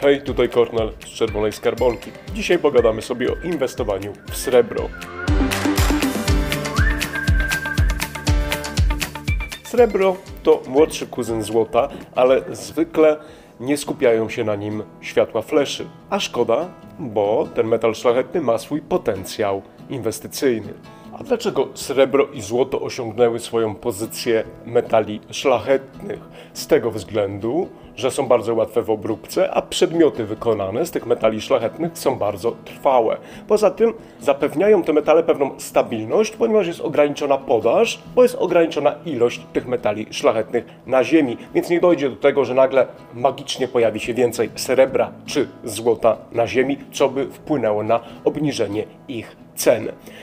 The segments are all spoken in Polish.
Hej, tutaj Kornel z Czerwonej Skarbonki. Dzisiaj pogadamy sobie o inwestowaniu w srebro. Srebro to młodszy kuzyn złota, ale zwykle nie skupiają się na nim światła fleszy. A szkoda, bo ten metal szlachetny ma swój potencjał inwestycyjny. A dlaczego srebro i złoto osiągnęły swoją pozycję metali szlachetnych? Z tego względu, że są bardzo łatwe w obróbce, a przedmioty wykonane z tych metali szlachetnych są bardzo trwałe. Poza tym zapewniają te metale pewną stabilność, ponieważ jest ograniczona podaż, bo jest ograniczona ilość tych metali szlachetnych na Ziemi, więc nie dojdzie do tego, że nagle magicznie pojawi się więcej srebra czy złota na Ziemi, co by wpłynęło na obniżenie ich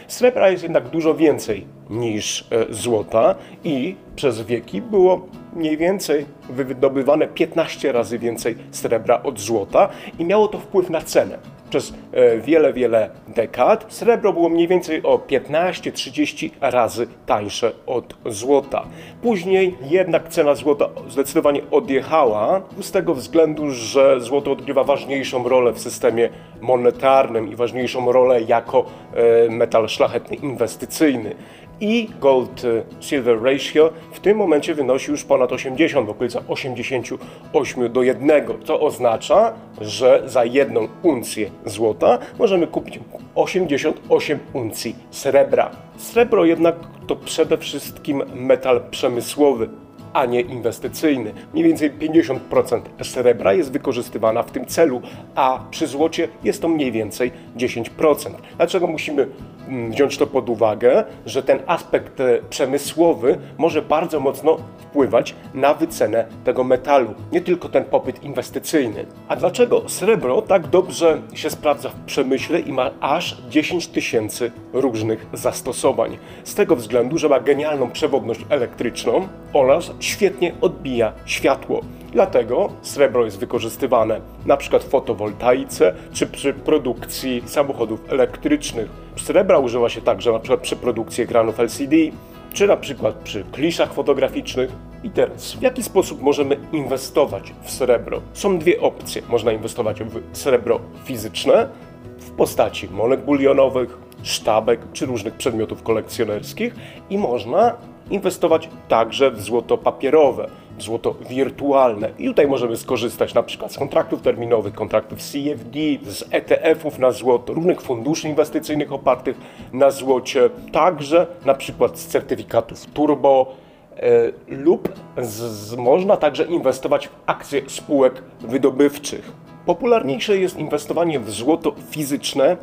Srebra jest jednak dużo więcej niż e, złota i przez wieki było mniej więcej wydobywane 15 razy więcej srebra od złota i miało to wpływ na cenę. Przez e, wiele, wiele dekad srebro było mniej więcej o 15-30 razy tańsze od złota. Później jednak cena złota zdecydowanie odjechała z tego względu, że złoto odgrywa ważniejszą rolę w systemie monetarnym i ważniejszą rolę jako e, metal szlachetny inwestycyjny i gold-silver ratio w tym momencie wynosi już ponad 80, w okolicach 88 do 1, co oznacza, że za jedną uncję złota możemy kupić 88 uncji srebra. Srebro jednak to przede wszystkim metal przemysłowy, a nie inwestycyjny. Mniej więcej 50% srebra jest wykorzystywana w tym celu, a przy złocie jest to mniej więcej 10%. Dlaczego musimy mm, wziąć to pod uwagę, że ten aspekt e, przemysłowy może bardzo mocno wpływać na wycenę tego metalu, nie tylko ten popyt inwestycyjny. A dlaczego srebro tak dobrze się sprawdza w przemyśle i ma aż 10 tysięcy różnych zastosowań? Z tego względu, że ma genialną przewodność elektryczną oraz świetnie odbija światło. Dlatego srebro jest wykorzystywane przykład w fotowoltaice czy przy produkcji samochodów elektrycznych. Srebra używa się także przykład przy produkcji ekranów LCD, czy na przykład przy kliszach fotograficznych. I teraz, w jaki sposób możemy inwestować w srebro? Są dwie opcje. Można inwestować w srebro fizyczne w postaci monet bulionowych, sztabek czy różnych przedmiotów kolekcjonerskich i można inwestować także w złoto papierowe, w złoto wirtualne. I tutaj możemy skorzystać na przykład z kontraktów terminowych, kontraktów CFD, z ETF-ów na złoto, różnych funduszy inwestycyjnych opartych na złocie, także na przykład z certyfikatów turbo, e, lub z, z, można także inwestować w akcje spółek wydobywczych. Popularniejsze jest inwestowanie w złoto fizyczne,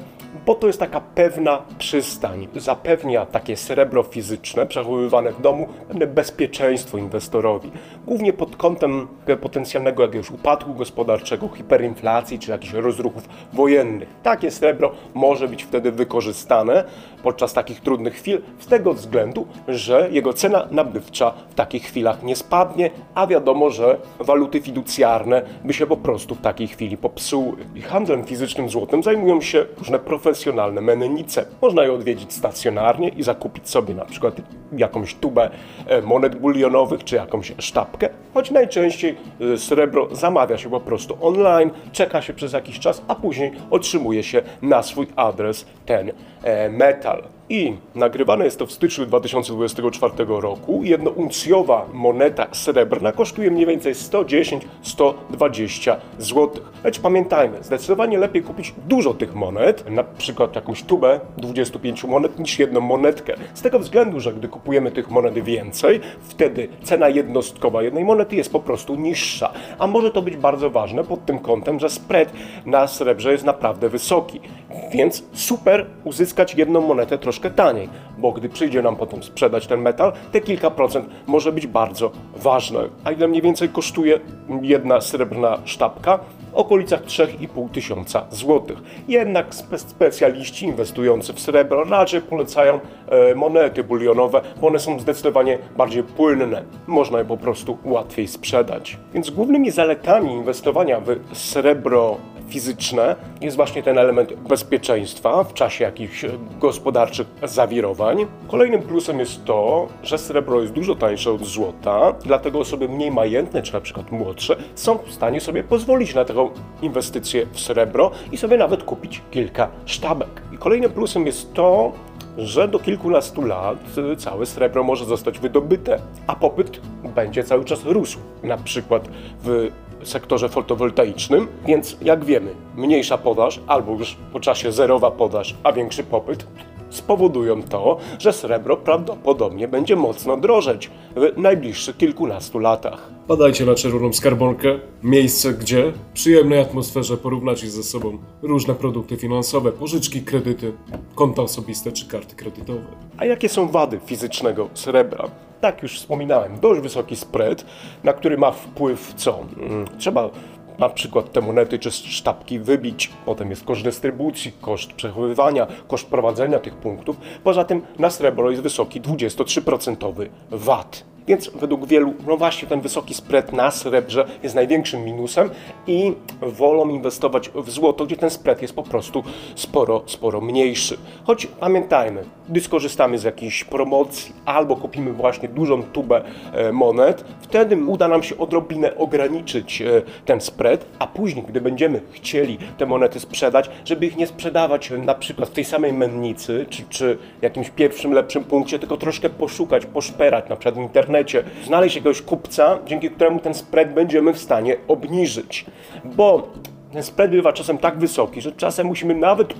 bo to jest taka pewna przystań. Zapewnia takie srebro fizyczne przechowywane w domu pewne bezpieczeństwo inwestorowi. Głównie pod kątem potencjalnego jakiegoś upadku gospodarczego, hiperinflacji czy jakichś rozruchów wojennych. Takie srebro może być wtedy wykorzystane podczas takich trudnych chwil z tego względu, że jego cena nabywcza w takich chwilach nie spadnie, a wiadomo, że waluty fiducjarne by się po prostu w takiej chwili popsuły. I handlem fizycznym złotem zajmują się różne profesjonalne mennice. Można je odwiedzić stacjonarnie i zakupić sobie na przykład jakąś tubę e, monet bulionowych czy jakąś sztabkę, choć najczęściej e, srebro zamawia się po prostu online, czeka się przez jakiś czas, a później otrzymuje się na swój adres ten e, metal. I nagrywane jest to w styczniu 2024 roku. Jednouncjowa moneta srebrna kosztuje mniej więcej 110-120 zł. Lecz pamiętajmy, zdecydowanie lepiej kupić dużo tych monet, na przykład jakąś tubę 25 monet, niż jedną monetkę. Z tego względu, że gdy kupujemy tych monet więcej, wtedy cena jednostkowa jednej monety jest po prostu niższa. A może to być bardzo ważne pod tym kątem, że spread na srebrze jest naprawdę wysoki. Więc super uzyskać jedną monetę troszkę taniej, bo gdy przyjdzie nam potem sprzedać ten metal, te kilka procent może być bardzo ważne. A ile mniej więcej kosztuje jedna srebrna sztabka? W okolicach 3,5 tysiąca złotych. Jednak spe specjaliści inwestujący w srebro raczej polecają e, monety bulionowe, bo one są zdecydowanie bardziej płynne. Można je po prostu łatwiej sprzedać. Więc głównymi zaletami inwestowania w srebro fizyczne jest właśnie ten element bezpieczeństwa w czasie jakichś gospodarczych zawirowań. Kolejnym plusem jest to, że srebro jest dużo tańsze od złota, dlatego osoby mniej majętne, czy na przykład młodsze, są w stanie sobie pozwolić na taką inwestycję w srebro i sobie nawet kupić kilka sztabek. I kolejnym plusem jest to, że do kilkunastu lat y, całe srebro może zostać wydobyte, a popyt będzie cały czas rósł. Na przykład w sektorze fotowoltaicznym, więc jak wiemy, mniejsza podaż albo już po czasie zerowa podaż, a większy popyt spowodują to, że srebro prawdopodobnie będzie mocno drożeć w najbliższych kilkunastu latach. Badajcie na czerwoną skarbonkę, miejsce gdzie w przyjemnej atmosferze porównacie ze sobą różne produkty finansowe, pożyczki, kredyty, konta osobiste czy karty kredytowe. A jakie są wady fizycznego srebra? Tak już wspominałem, dość wysoki spread, na który ma wpływ co? Mm, Trzeba na przykład te monety czy sztabki wybić, potem jest koszt dystrybucji, koszt przechowywania, koszt prowadzenia tych punktów. Poza tym na srebro jest wysoki 23% VAT. Więc według wielu, no właśnie ten wysoki spread na srebrze jest największym minusem i wolą inwestować w złoto, gdzie ten spread jest po prostu sporo, sporo mniejszy. Choć pamiętajmy, gdy skorzystamy z jakiejś promocji albo kupimy właśnie dużą tubę e, monet, wtedy uda nam się odrobinę ograniczyć e, ten spread, a później, gdy będziemy chcieli te monety sprzedać, żeby ich nie sprzedawać na przykład w tej samej mennicy, czy, czy jakimś pierwszym, lepszym punkcie, tylko troszkę poszukać, poszperać, na przykład w internecie, znaleźć jakiegoś kupca, dzięki któremu ten spread będziemy w stanie obniżyć. Bo ten spread bywa czasem tak wysoki, że czasem musimy nawet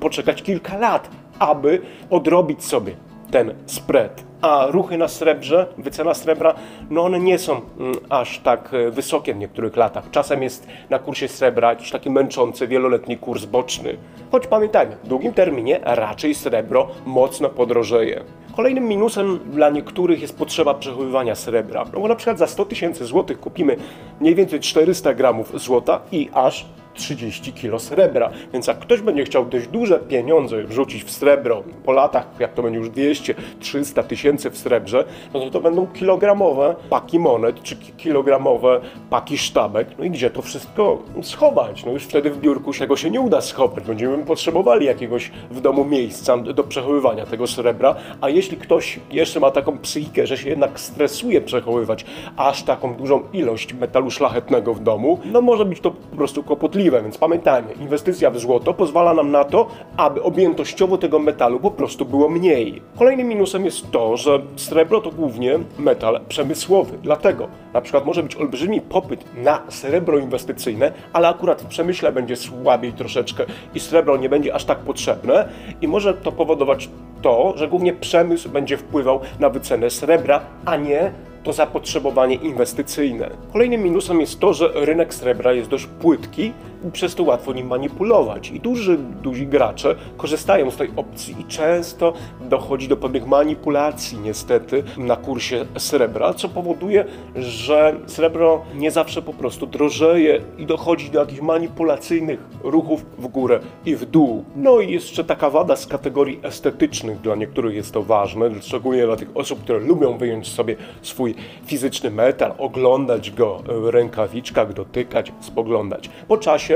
poczekać kilka lat, aby odrobić sobie ten spread. A ruchy na srebrze, wycena srebra, no one nie są mm, aż tak e, wysokie w niektórych latach. Czasem jest na kursie srebra jakiś taki męczący, wieloletni kurs boczny. Choć pamiętajmy, w długim terminie raczej srebro mocno podrożeje. Kolejnym minusem dla niektórych jest potrzeba przechowywania srebra. No bo na przykład za 100 tysięcy złotych kupimy mniej więcej 400 gramów złota i aż 30 kg srebra. Więc jak ktoś będzie chciał dość duże pieniądze wrzucić w srebro po latach, jak to będzie już 200-300 tysięcy w srebrze, no to to będą kilogramowe paki monet, czy ki- kilogramowe paki sztabek. No i gdzie to wszystko schować? No już wtedy w biurku się go się nie uda schować. Będziemy potrzebowali jakiegoś w domu miejsca do przechowywania tego srebra, a jeśli ktoś jeszcze ma taką psychikę, że się jednak stresuje przechowywać aż taką dużą ilość metalu szlachetnego w domu, no może być to po prostu kłopotliwe, więc pamiętajmy, inwestycja w złoto pozwala nam na to, aby objętościowo tego metalu po prostu było mniej. Kolejnym minusem jest to, że srebro to głównie metal przemysłowy, dlatego na przykład może być olbrzymi popyt na srebro inwestycyjne, ale akurat w przemyśle będzie słabiej troszeczkę i srebro nie będzie aż tak potrzebne i może to powodować to, że głównie przemysł będzie wpływał na wycenę srebra, a nie to zapotrzebowanie inwestycyjne. Kolejnym minusem jest to, że rynek srebra jest dość płytki przez to łatwo nim manipulować. I duży, duzi gracze korzystają z tej opcji i często dochodzi do pewnych manipulacji niestety na kursie srebra, co powoduje, że srebro nie zawsze po prostu drożeje i dochodzi do jakichś manipulacyjnych ruchów w górę i w dół. No i jeszcze taka wada z kategorii estetycznych, dla niektórych jest to ważne, szczególnie dla tych osób, które lubią wyjąć sobie swój fizyczny metal, oglądać go w rękawiczkach, dotykać, spoglądać. Po czasie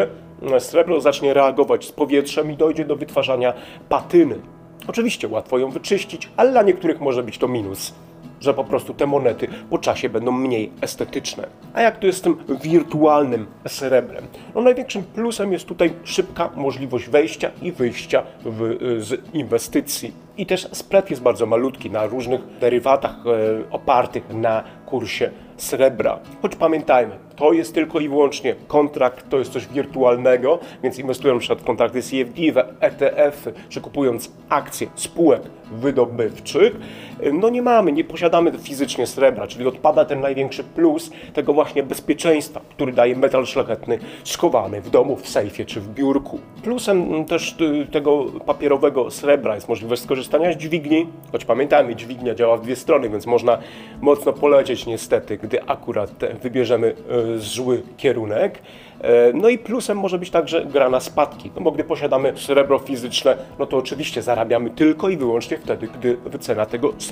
e, srebro zacznie reagować z powietrzem i dojdzie do wytwarzania patyny. Oczywiście łatwo ją wyczyścić, ale dla niektórych może być to minus że po prostu te monety po czasie będą mniej estetyczne. A jak to jest z tym wirtualnym srebrem? No największym plusem jest tutaj szybka możliwość wejścia i wyjścia w, z inwestycji. I też spread jest bardzo malutki na różnych derywatach e, opartych na kursie srebra. Choć pamiętajmy, to jest tylko i wyłącznie kontrakt, to jest coś wirtualnego, więc inwestując w kontrakty CFD, w ETF-y, czy kupując akcje spółek wydobywczych, no nie mamy, nie posiadamy fizycznie srebra, czyli odpada ten największy plus tego właśnie bezpieczeństwa, który daje metal szlachetny schowany w domu, w sejfie czy w biurku. Plusem też y, tego papierowego srebra jest możliwość skorzystania z dźwigni, choć pamiętajmy, dźwignia działa w dwie strony, więc można mocno polecieć niestety, gdy akurat wybierzemy y, zły kierunek. E, No i plusem może być także gra na spadki, no bo gdy posiadamy srebro fizyczne, no to oczywiście zarabiamy tylko i wyłącznie wtedy, gdy cena tego srebra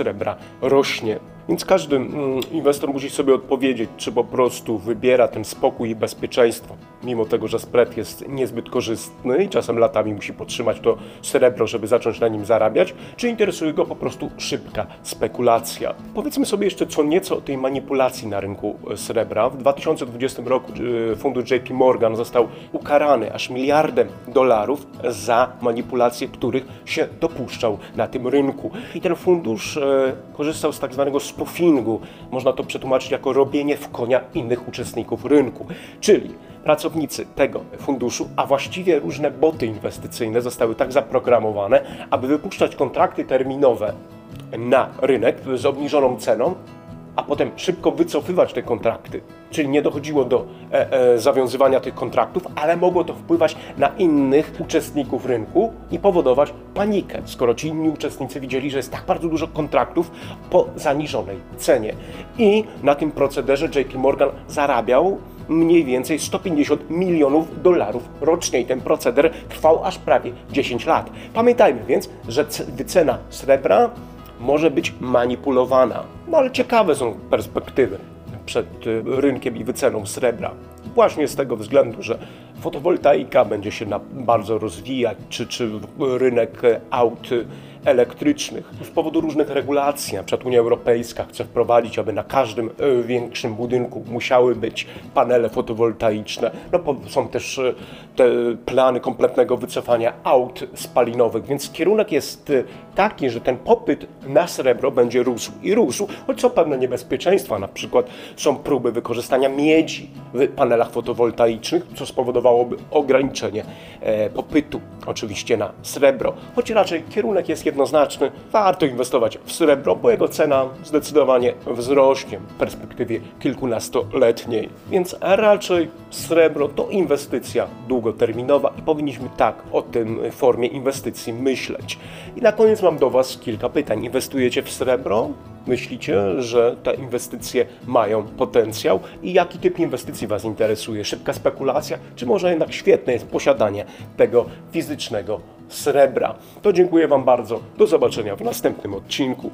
rośnie. Więc każdy mm, inwestor musi sobie odpowiedzieć, czy po prostu wybiera ten spokój i bezpieczeństwo, mimo tego, że spread jest niezbyt korzystny i czasem latami musi podtrzymać to srebro, żeby zacząć na nim zarabiać, czy interesuje go po prostu szybka spekulacja. Powiedzmy sobie jeszcze co nieco o tej manipulacji na rynku e, srebra. W 2020 roku e, fundusz JP Morgan został ukarany aż miliardem dolarów za manipulacje, których się dopuszczał na tym rynku. I ten fundusz e, korzystał z tak zwanego spoofingu. Można to przetłumaczyć jako robienie w konia innych uczestników rynku. Czyli pracownicy tego funduszu, a właściwie różne boty inwestycyjne zostały tak zaprogramowane, aby wypuszczać kontrakty terminowe na rynek z obniżoną ceną, a potem szybko wycofywać te kontrakty. Czyli nie dochodziło do e, e, zawiązywania tych kontraktów, ale mogło to wpływać na innych uczestników rynku i powodować panikę, skoro ci inni uczestnicy widzieli, że jest tak bardzo dużo kontraktów po zaniżonej cenie. I na tym procederze JP Morgan zarabiał mniej więcej 150 milionów dolarów rocznie i ten proceder trwał aż prawie 10 lat. Pamiętajmy więc, że c- wycena srebra może być manipulowana. No ale ciekawe są perspektywy przed y, rynkiem i wyceną srebra. Właśnie z tego względu, że fotowoltaika będzie się bardzo rozwijać, czy, czy rynek e, aut y, elektrycznych. Z powodu różnych regulacji, przykład Unia Europejska chce wprowadzić, aby na każdym e, większym budynku musiały być panele fotowoltaiczne. No, są też e, te plany kompletnego wycofania aut spalinowych, więc kierunek jest e, taki, że ten popyt na srebro będzie rósł i rósł, choć są pewne niebezpieczeństwa, na przykład są próby wykorzystania miedzi w panelach fotowoltaicznych, co spowodowałoby ograniczenie popytu oczywiście na srebro, choć raczej kierunek jest jednoznaczny, warto inwestować w srebro, bo jego cena zdecydowanie wzrośnie w perspektywie kilkunastoletniej, więc raczej srebro to inwestycja długoterminowa i powinniśmy tak o tym formie inwestycji myśleć. I na koniec mam do Was kilka pytań. Inwestujecie w srebro? Myślicie, że te inwestycje mają potencjał i jaki typ inwestycji Was interesuje? Szybka spekulacja, czy może jednak świetne jest posiadanie tego fizycznego srebra? To dziękuję Wam bardzo. Do zobaczenia w następnym odcinku.